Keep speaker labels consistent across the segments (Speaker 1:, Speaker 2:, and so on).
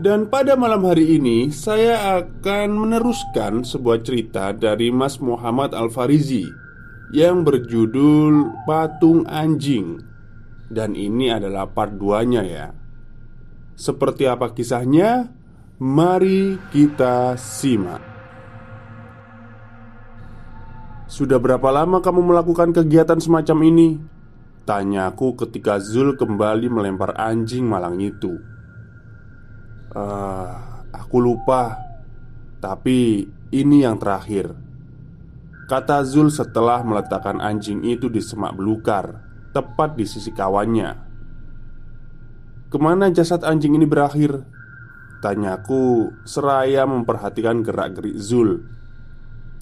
Speaker 1: dan pada malam hari ini saya akan meneruskan sebuah cerita dari Mas Muhammad Al-Farizi Yang berjudul Patung Anjing Dan ini adalah part 2-nya ya Seperti apa kisahnya? Mari kita simak Sudah berapa lama kamu melakukan kegiatan semacam ini? Tanyaku ketika Zul kembali melempar anjing malang itu Uh, aku lupa, tapi ini yang terakhir. Kata Zul setelah meletakkan anjing itu di semak belukar, tepat di sisi kawannya. Ke mana jasad anjing ini berakhir? Tanyaku seraya memperhatikan gerak-gerik Zul.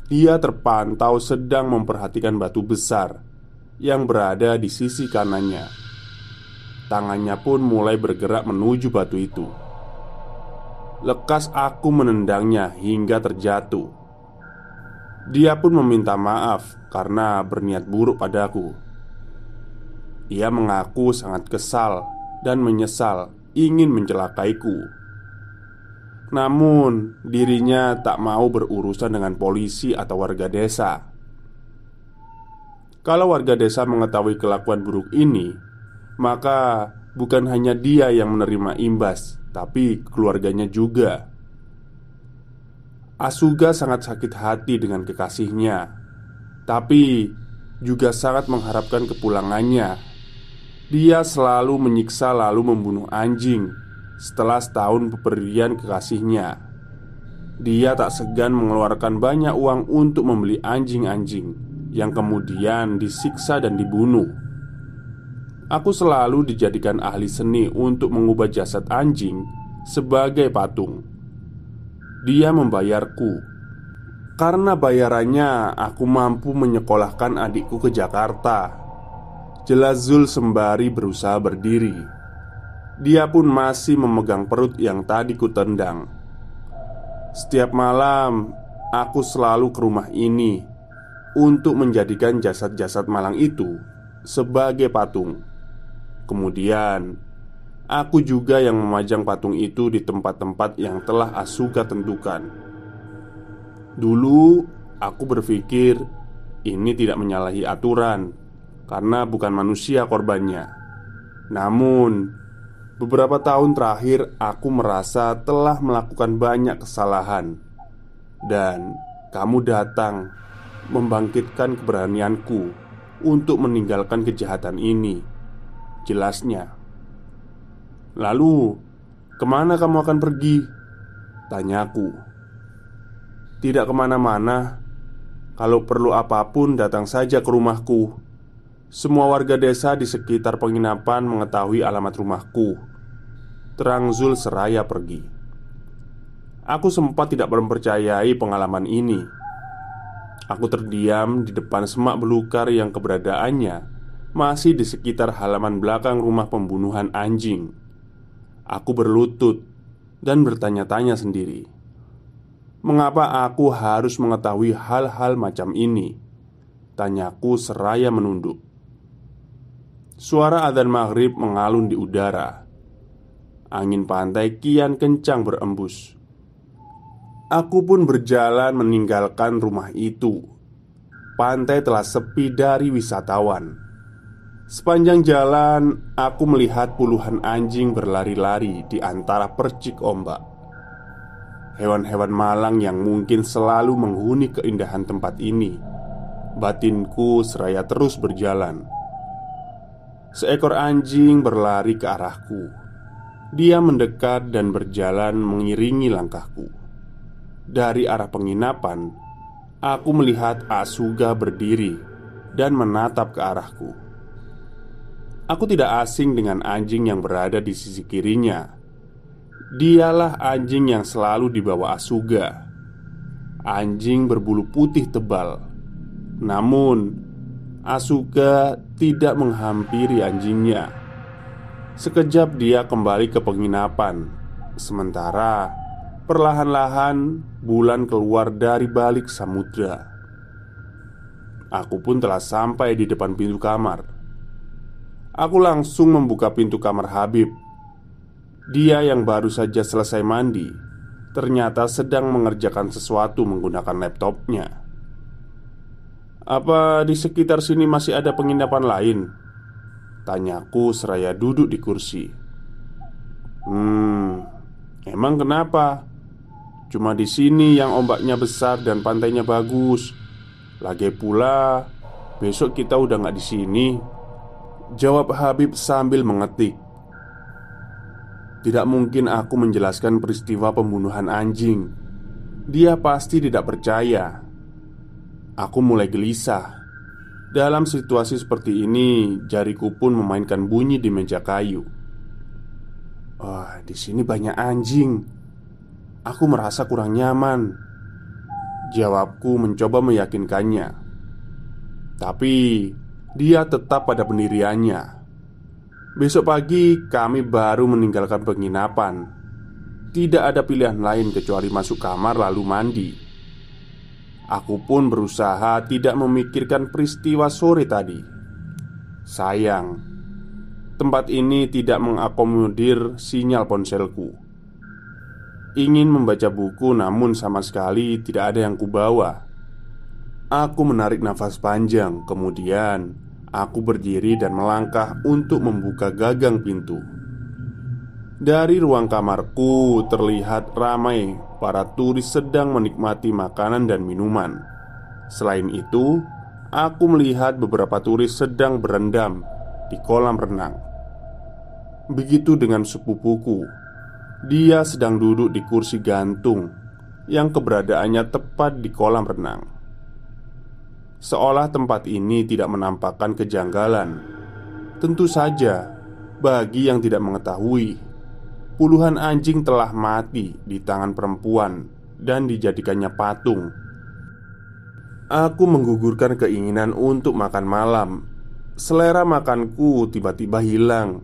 Speaker 1: Dia terpantau sedang memperhatikan batu besar yang berada di sisi kanannya. Tangannya pun mulai bergerak menuju batu itu. Lekas aku menendangnya hingga terjatuh. Dia pun meminta maaf karena berniat buruk padaku. Ia mengaku sangat kesal dan menyesal ingin mencelakaiku. Namun, dirinya tak mau berurusan dengan polisi atau warga desa. Kalau warga desa mengetahui kelakuan buruk ini, maka bukan hanya dia yang menerima imbas, tapi keluarganya juga. Asuga sangat sakit hati dengan kekasihnya, tapi juga sangat mengharapkan kepulangannya. Dia selalu menyiksa, lalu membunuh anjing setelah setahun pemberian kekasihnya. Dia tak segan mengeluarkan banyak uang untuk membeli anjing-anjing yang kemudian disiksa dan dibunuh. Aku selalu dijadikan ahli seni untuk mengubah jasad anjing sebagai patung. Dia membayarku karena bayarannya aku mampu menyekolahkan adikku ke Jakarta. Jelas Zul sembari berusaha berdiri. Dia pun masih memegang perut yang tadi kutendang. Setiap malam aku selalu ke rumah ini untuk menjadikan jasad-jasad malang itu sebagai patung. Kemudian, aku juga yang memajang patung itu di tempat-tempat yang telah Asuka tentukan. Dulu, aku berpikir ini tidak menyalahi aturan karena bukan manusia korbannya. Namun, beberapa tahun terakhir aku merasa telah melakukan banyak kesalahan, dan kamu datang membangkitkan keberanianku untuk meninggalkan kejahatan ini jelasnya. Lalu, ke mana kamu akan pergi? Tanyaku. Tidak ke mana-mana. Kalau perlu apa pun, datang saja ke rumahku. Semua warga desa di sekitar penginapan mengetahui alamat rumahku. Terang Zul seraya pergi. Aku sempat tidak mempercayai pengalaman ini. Aku terdiam di depan semak belukar yang keberadaannya masih di sekitar halaman belakang rumah pembunuhan anjing. Aku berlutut dan bertanya-tanya sendiri, "Mengapa aku harus mengetahui hal-hal macam ini?" Tanyaku seraya menunduk. Suara adzan maghrib mengalun di udara. Angin pantai kian kencang berembus. Aku pun berjalan meninggalkan rumah itu. Pantai telah sepi dari wisatawan. Sepanjang jalan, aku melihat puluhan anjing berlari-lari di antara percik ombak. Hewan-hewan malang yang mungkin selalu menghuni keindahan tempat ini. Batinku seraya terus berjalan. Seekor anjing berlari ke arahku. Dia mendekat dan berjalan mengiringi langkahku. Dari arah penginapan, aku melihat Asuga berdiri dan menatap ke arahku. Aku tidak asing dengan anjing yang berada di sisi kirinya. Dialah anjing yang selalu dibawa Asuga. Anjing berbulu putih tebal. Namun, Asuga tidak menghampiri anjingnya. Sekejap dia kembali ke penginapan, sementara Perlahan-lahan bulan keluar dari balik samudra Aku pun telah sampai di depan pintu kamar Aku langsung membuka pintu kamar Habib Dia yang baru saja selesai mandi Ternyata sedang mengerjakan sesuatu menggunakan laptopnya Apa di sekitar sini masih ada penginapan lain? Tanyaku seraya duduk di kursi Hmm, emang kenapa? Cuma di sini yang ombaknya besar dan pantainya bagus. Lagi pula, besok kita udah nggak di sini. Jawab Habib sambil mengetik. Tidak mungkin aku menjelaskan peristiwa pembunuhan anjing. Dia pasti tidak percaya. Aku mulai gelisah. Dalam situasi seperti ini, jariku pun memainkan bunyi di meja kayu. Wah, di sini banyak anjing. Aku merasa kurang nyaman. Jawabku mencoba meyakinkannya, tapi dia tetap pada pendiriannya. Besok pagi kami baru meninggalkan penginapan. Tidak ada pilihan lain kecuali masuk kamar lalu mandi. Aku pun berusaha tidak memikirkan peristiwa sore tadi. Sayang, tempat ini tidak mengakomodir sinyal ponselku. Ingin membaca buku namun sama sekali tidak ada yang kubawa Aku menarik nafas panjang Kemudian aku berdiri dan melangkah untuk membuka gagang pintu. Dari ruang kamarku terlihat ramai Para turis sedang menikmati makanan dan minuman. Selain itu Aku melihat beberapa turis sedang berendam di kolam renang. Begitu dengan sepupuku. Dia sedang duduk di kursi gantung yang keberadaannya tepat di kolam renang. Seolah tempat ini tidak menampakkan kejanggalan. Tentu saja, bagi yang tidak mengetahui, puluhan anjing telah mati di tangan perempuan dan dijadikannya patung. Aku menggugurkan keinginan untuk makan malam. Selera makanku tiba-tiba hilang,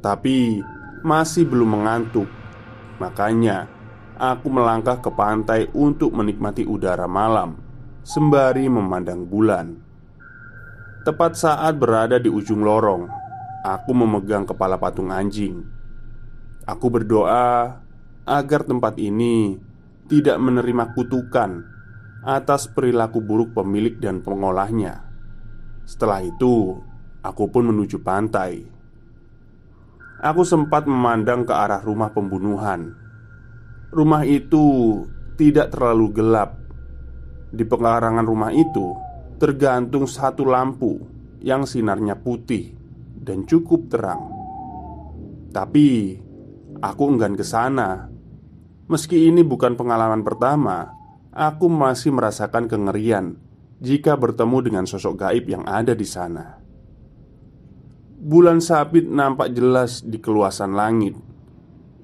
Speaker 1: tapi masih belum mengantuk. Makanya, aku melangkah ke pantai untuk menikmati udara malam sembari memandang bulan. Tepat saat berada di ujung lorong, aku memegang kepala patung anjing. Aku berdoa agar tempat ini tidak menerima kutukan atas perilaku buruk pemilik dan pengolahnya. Setelah itu, aku pun menuju pantai. Aku sempat memandang ke arah rumah pembunuhan. Rumah itu tidak terlalu gelap. Di pekarangan rumah itu tergantung satu lampu yang sinarnya putih dan cukup terang. Tapi aku enggan ke sana. Meski ini bukan pengalaman pertama, aku masih merasakan kengerian jika bertemu dengan sosok gaib yang ada di sana. Bulan sabit nampak jelas di keluasan langit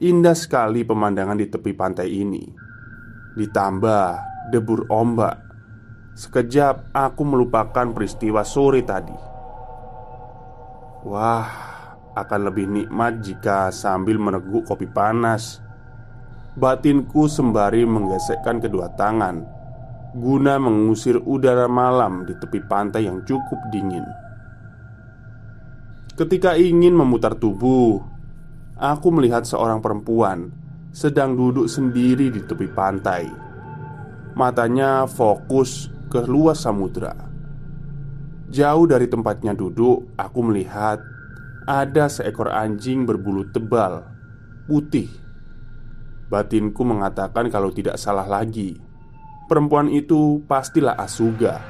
Speaker 1: Indah sekali pemandangan di tepi pantai ini Ditambah debur ombak Sekejap aku melupakan peristiwa sore tadi. Wah, akan lebih nikmat jika sambil meneguk kopi panas. Batinku sembari menggesekkan kedua tangan guna mengusir udara malam di tepi pantai yang cukup dingin. Ketika ingin memutar tubuh, aku melihat seorang perempuan sedang duduk sendiri di tepi pantai. Matanya fokus ke luas samudra. Jauh dari tempatnya duduk, aku melihat ada seekor anjing berbulu tebal, putih. Batinku mengatakan kalau tidak salah lagi, perempuan itu pastilah Asuga.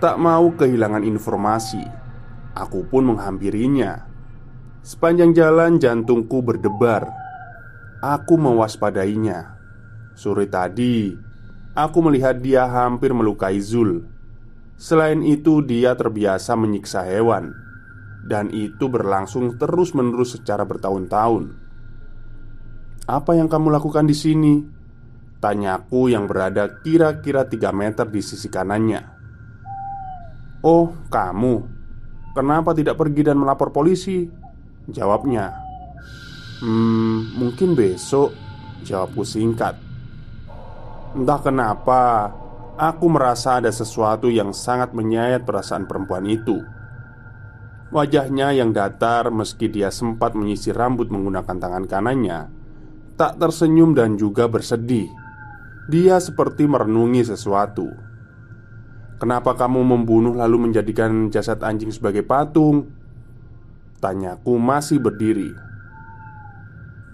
Speaker 1: Tak mau kehilangan informasi, aku pun menghampirinya. Sepanjang jalan jantungku berdebar. Aku mewaspadainya. Sore tadi, Aku melihat dia hampir melukai Zul. Selain itu, dia terbiasa menyiksa hewan, dan itu berlangsung terus-menerus secara bertahun-tahun. "Apa yang kamu lakukan di sini?" tanyaku yang berada kira-kira 3 meter di sisi kanannya. "Oh, kamu. Kenapa tidak pergi dan melapor polisi?" jawabnya. "Hmm, mungkin besok," jawabku singkat. Entah kenapa, aku merasa ada sesuatu yang sangat menyayat perasaan perempuan itu. Wajahnya yang datar, meski dia sempat menyisir rambut menggunakan tangan kanannya, tak tersenyum dan juga bersedih. Dia seperti merenungi sesuatu. "Kenapa kamu membunuh lalu menjadikan jasad anjing sebagai patung?" Tanyaku masih berdiri.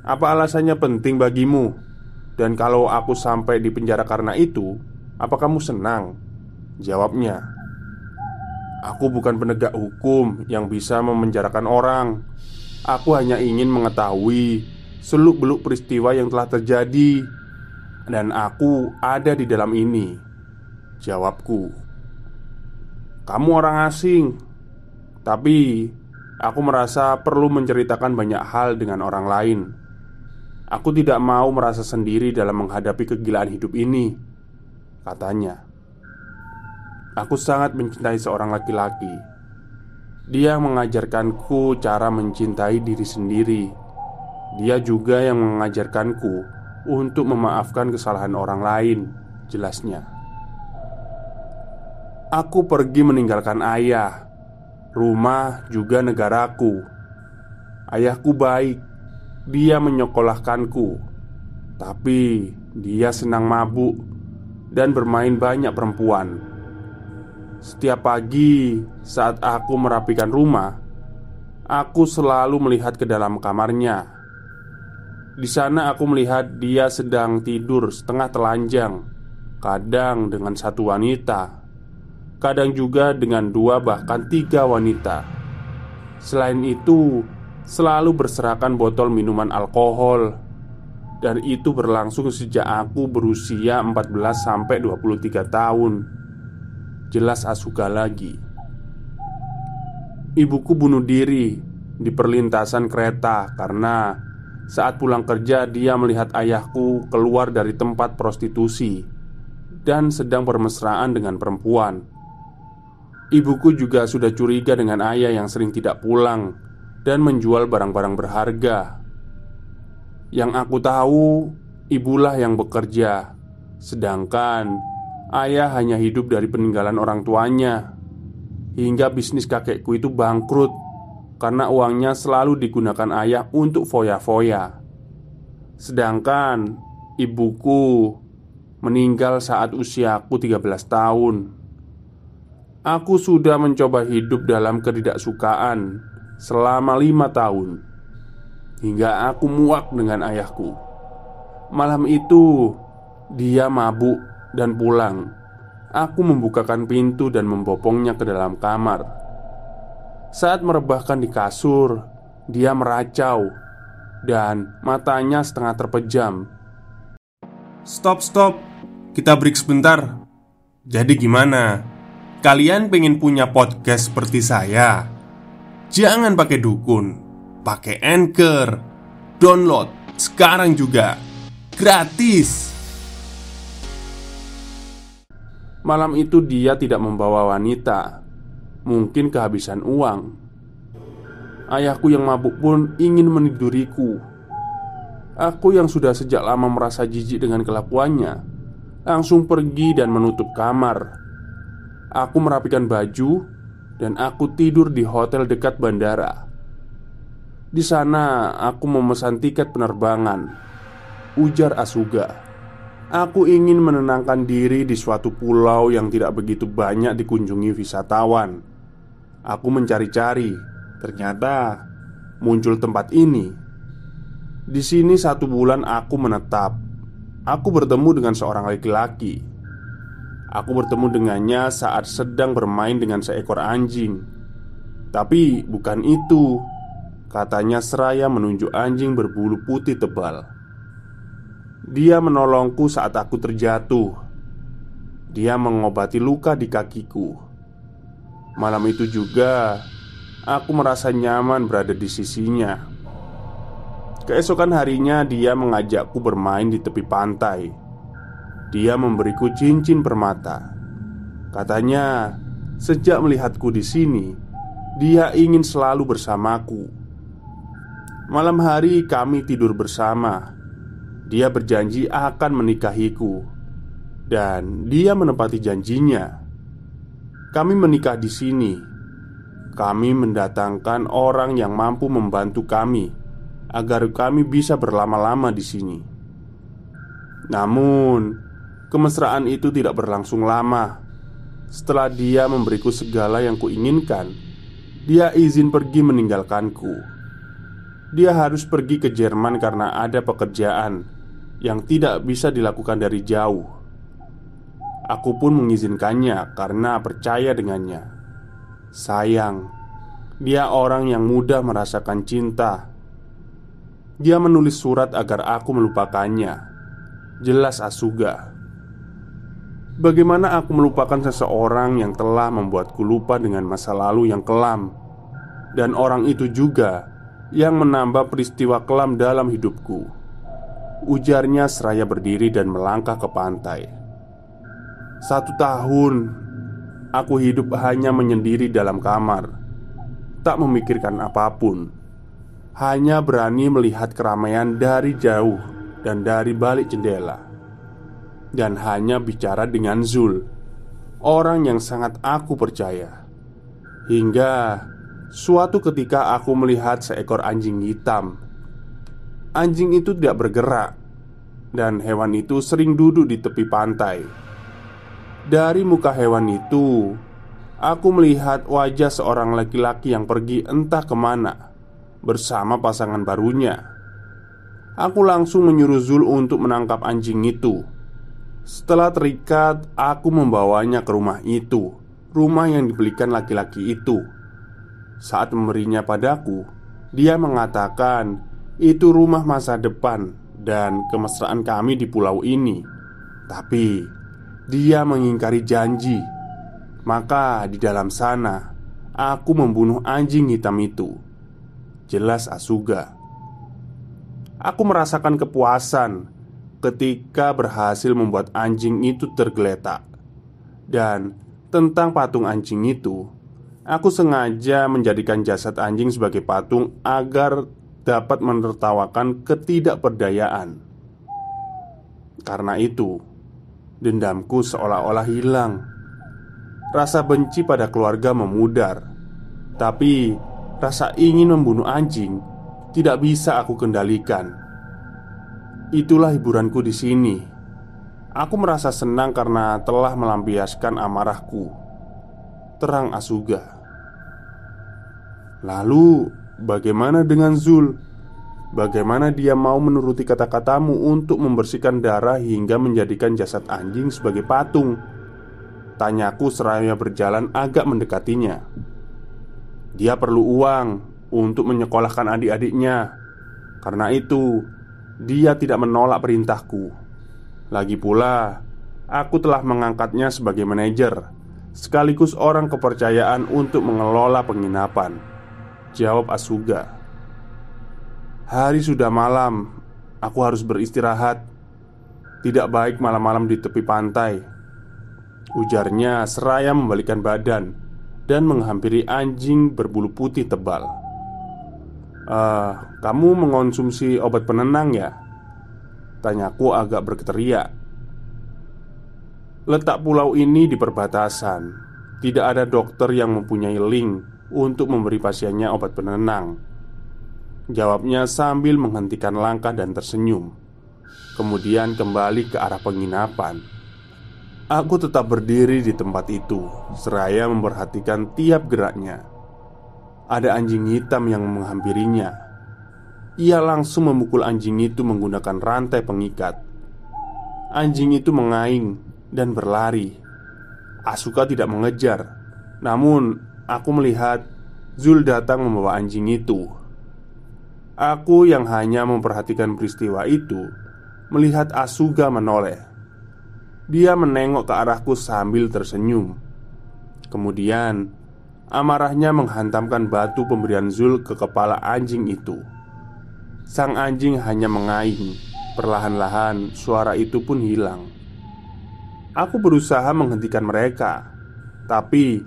Speaker 1: "Apa alasannya penting bagimu?" Dan kalau aku sampai di penjara karena itu, apa kamu senang? Jawabnya, Aku bukan penegak hukum yang bisa memenjarakan orang. Aku hanya ingin mengetahui seluk-beluk peristiwa yang telah terjadi, dan aku ada di dalam ini. Jawabku, "Kamu orang asing, tapi aku merasa perlu menceritakan banyak hal dengan orang lain." Aku tidak mau merasa sendiri dalam menghadapi kegilaan hidup ini Katanya. Aku sangat mencintai seorang laki-laki. Dia mengajarkanku cara mencintai diri sendiri. Dia juga yang mengajarkanku Untuk memaafkan kesalahan orang lain Jelasnya. Aku pergi meninggalkan ayah Rumah juga negaraku. Ayahku baik dia menyekolahkanku, tapi dia senang mabuk dan bermain banyak perempuan. Setiap pagi saat aku merapikan rumah, aku selalu melihat ke dalam kamarnya. Di sana aku melihat dia sedang tidur setengah telanjang, kadang dengan satu wanita, kadang juga dengan dua bahkan tiga wanita. Selain itu, selalu berserakan botol minuman alkohol. Dan itu berlangsung sejak aku berusia 14 sampai 23 tahun. Jelas Asuka lagi. Ibuku bunuh diri di perlintasan kereta karena saat pulang kerja dia melihat ayahku keluar dari tempat prostitusi dan sedang bermesraan dengan perempuan. Ibuku juga sudah curiga dengan ayah yang sering tidak pulang dan menjual barang-barang berharga. Yang aku tahu, ibulah yang bekerja, sedangkan ayah hanya hidup dari peninggalan orang tuanya. Hingga bisnis kakekku itu bangkrut karena uangnya selalu digunakan ayah untuk foya-foya. Sedangkan ibuku meninggal saat usiaku 13 tahun. Aku sudah mencoba hidup dalam ketidaksukaan selama lima tahun Hingga aku muak dengan ayahku. Malam itu Dia mabuk dan pulang. Aku membukakan pintu dan membopongnya ke dalam kamar. Saat merebahkan di kasur Dia meracau Dan matanya setengah terpejam.
Speaker 2: Stop, stop. Kita break sebentar. Jadi gimana? Kalian pengen punya podcast seperti saya? Jangan pakai dukun, pakai anchor, download sekarang juga gratis.
Speaker 1: Malam itu dia tidak membawa wanita Mungkin kehabisan uang. Ayahku yang mabuk pun ingin meniduriku. Aku yang sudah sejak lama merasa jijik dengan kelakuannya Langsung pergi dan menutup kamar. Aku merapikan baju Dan aku tidur di hotel dekat bandara Di sana aku memesan tiket penerbangan Ujar Asuga Aku ingin menenangkan diri di suatu pulau yang tidak begitu banyak dikunjungi wisatawan. Aku mencari-cari, ternyata muncul tempat ini. Di sini satu bulan aku menetap. Aku bertemu dengan seorang laki-laki. Aku bertemu dengannya saat sedang bermain dengan seekor anjing. Tapi bukan itu, katanya seraya menunjuk anjing berbulu putih tebal. Dia menolongku saat aku terjatuh. Dia mengobati luka di kakiku. Malam itu juga aku merasa nyaman berada di sisinya. Keesokan harinya, dia mengajakku bermain di tepi pantai. Dia memberiku cincin permata. Katanya, sejak melihatku di sini, dia ingin selalu bersamaku. Malam hari kami tidur bersama. Dia berjanji akan menikahiku, dan dia menepati janjinya. Kami menikah di sini. Kami mendatangkan orang yang mampu membantu kami agar kami bisa berlama-lama di sini. Namun, kemesraan itu tidak berlangsung lama. Setelah dia memberiku segala yang kuinginkan, dia izin pergi meninggalkanku. Dia harus pergi ke Jerman karena ada pekerjaan yang tidak bisa dilakukan dari jauh. Aku pun mengizinkannya karena percaya dengannya. Sayang, dia orang yang mudah merasakan cinta. Dia menulis surat agar aku melupakannya. Jelas Asuga. Bagaimana aku melupakan seseorang yang telah membuatku lupa dengan masa lalu yang kelam, dan orang itu juga yang menambah peristiwa kelam dalam hidupku. Ujarnya seraya berdiri dan melangkah ke pantai. Satu tahun Aku hidup hanya menyendiri dalam kamar Tak memikirkan apa pun Hanya berani melihat keramaian dari jauh Dan dari balik jendela Dan hanya bicara dengan Zul Orang yang sangat aku percaya Hingga Suatu ketika aku melihat seekor anjing hitam Anjing itu tidak bergerak Dan hewan itu sering duduk di tepi pantai dari muka hewan itu, aku melihat wajah seorang laki-laki yang pergi entah ke mana bersama pasangan barunya. Aku langsung menyuruh Zul untuk menangkap anjing itu. Setelah terikat, aku membawanya ke rumah itu, rumah yang dibelikan laki-laki itu. Saat memberinya padaku, dia mengatakan itu rumah masa depan dan kemesraan kami di pulau ini. Tapi dia mengingkari janji. Maka di dalam sana aku membunuh anjing hitam itu. Jelas Asuga. Aku merasakan kepuasan ketika berhasil membuat anjing itu tergeletak. Dan tentang patung anjing itu, aku sengaja menjadikan jasad anjing sebagai patung agar dapat menertawakan ketidakberdayaan. Karena itu, Dendamku seolah-olah hilang Rasa benci pada keluarga memudar Tapi rasa ingin membunuh anjing Tidak bisa aku kendalikan Itulah hiburanku di sini Aku merasa senang karena telah melampiaskan amarahku Terang Asuga Lalu bagaimana dengan Zul? Bagaimana dia mau menuruti kata-katamu untuk membersihkan darah hingga menjadikan jasad anjing sebagai patung? Tanyaku seraya berjalan agak mendekatinya. Dia perlu uang untuk menyekolahkan adik-adiknya. Karena itu, dia tidak menolak perintahku. Lagi pula, aku telah mengangkatnya sebagai manajer sekaligus orang kepercayaan untuk mengelola penginapan. Jawab Asuga. Hari sudah malam, aku harus beristirahat. Tidak baik malam-malam di tepi pantai. Ujarnya seraya membalikkan badan Dan menghampiri anjing berbulu putih tebal uh, Kamu mengonsumsi obat penenang ya? Tanyaku agak berketeriak. Letak pulau ini di perbatasan. Tidak ada dokter yang mempunyai link Untuk memberi pasiennya obat penenang. Jawabnya sambil menghentikan langkah dan tersenyum. Kemudian kembali ke arah penginapan. Aku tetap berdiri di tempat itu Seraya memperhatikan tiap geraknya Ada anjing hitam yang menghampirinya. Ia langsung memukul anjing itu menggunakan rantai pengikat. Anjing itu mengaing dan berlari. Asuka tidak mengejar. Namun aku melihat Zul datang membawa anjing itu. Aku yang hanya memperhatikan peristiwa itu Melihat Asuga menoleh. Dia menengok ke arahku sambil tersenyum. Kemudian Amarahnya menghantamkan batu pemberian Zul ke kepala anjing itu. Sang anjing hanya mengaing. Perlahan-lahan suara itu pun hilang. Aku berusaha menghentikan mereka. Tapi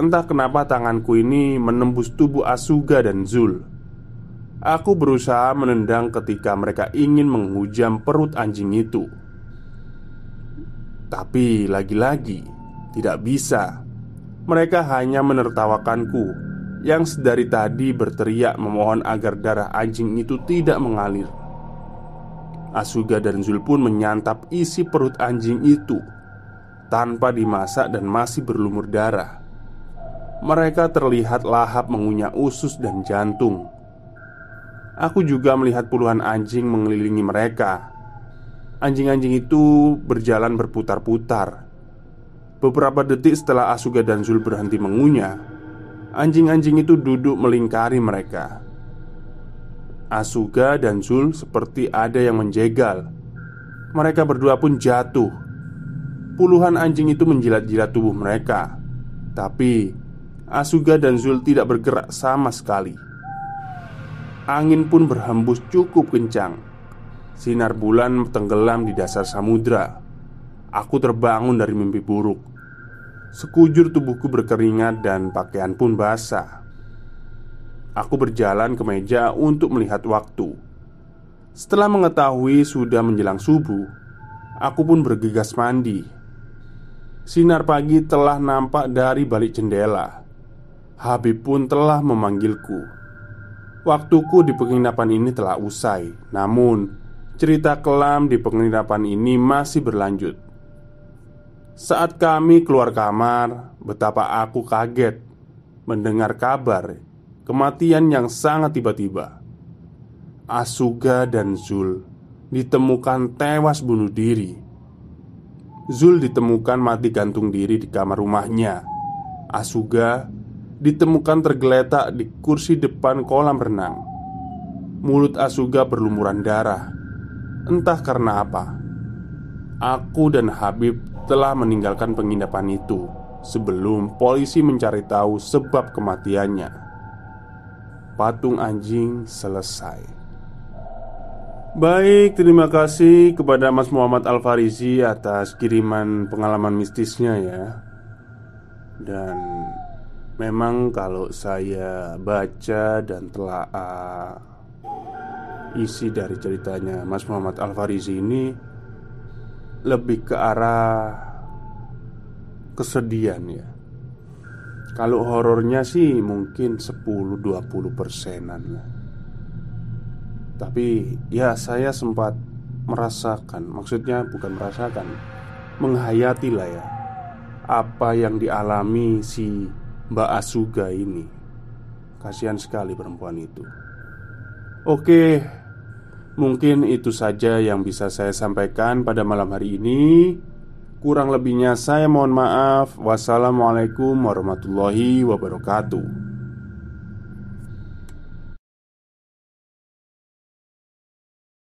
Speaker 1: Entah kenapa tanganku ini menembus tubuh Asuga dan Zul. Aku berusaha menendang ketika mereka ingin menghujam perut anjing itu. Tapi lagi-lagi tidak bisa. Mereka hanya menertawakanku yang sedari tadi berteriak memohon agar darah anjing itu tidak mengalir. Asuga dan Zul pun menyantap isi perut anjing itu tanpa dimasak dan masih berlumur darah. Mereka terlihat lahap mengunyah usus dan jantung. Aku juga melihat puluhan anjing mengelilingi mereka. Anjing-anjing itu berjalan berputar-putar. Beberapa detik setelah Asuga dan Zul berhenti mengunyah, anjing-anjing itu duduk melingkari mereka. Asuga dan Zul seperti ada yang menjegal. Mereka berdua pun jatuh. Puluhan anjing itu menjilat-jilat tubuh mereka, tapi Asuga dan Zul tidak bergerak sama sekali. Angin pun berhembus cukup kencang Sinar bulan tenggelam di dasar samudra Aku terbangun dari mimpi buruk Sekujur tubuhku berkeringat dan pakaian pun basah. Aku berjalan ke meja untuk melihat waktu. Setelah mengetahui sudah menjelang subuh Aku pun bergegas mandi. Sinar pagi telah nampak dari balik jendela. Habib pun telah memanggilku. Waktuku di penginapan ini telah usai Namun cerita kelam di penginapan ini masih berlanjut Saat kami keluar kamar Betapa aku kaget Mendengar kabar Kematian yang sangat tiba-tiba Asuga dan Zul Ditemukan tewas bunuh diri Zul ditemukan mati gantung diri di kamar rumahnya Asuga ditemukan tergeletak di kursi depan kolam renang. Mulut Asuga berlumuran darah. Entah karena apa. Aku dan Habib telah meninggalkan penginapan itu sebelum polisi mencari tahu sebab kematiannya. Patung anjing selesai. Baik, terima kasih kepada Mas Muhammad Al-Farizi atas kiriman pengalaman mistisnya ya. Dan Memang kalau saya baca dan telah isi dari ceritanya Mas Muhammad Al Farizi ini lebih ke arah kesedihan ya. Kalau horornya sih mungkin 10-20 persenan lah Tapi ya saya sempat merasakan Maksudnya bukan merasakan Menghayati lah ya Apa yang dialami si Mbak Asuga ini. Kasihan sekali perempuan itu. Oke Mungkin itu saja yang bisa saya sampaikan pada malam hari ini. Kurang lebihnya saya mohon maaf. Wassalamualaikum warahmatullahi wabarakatuh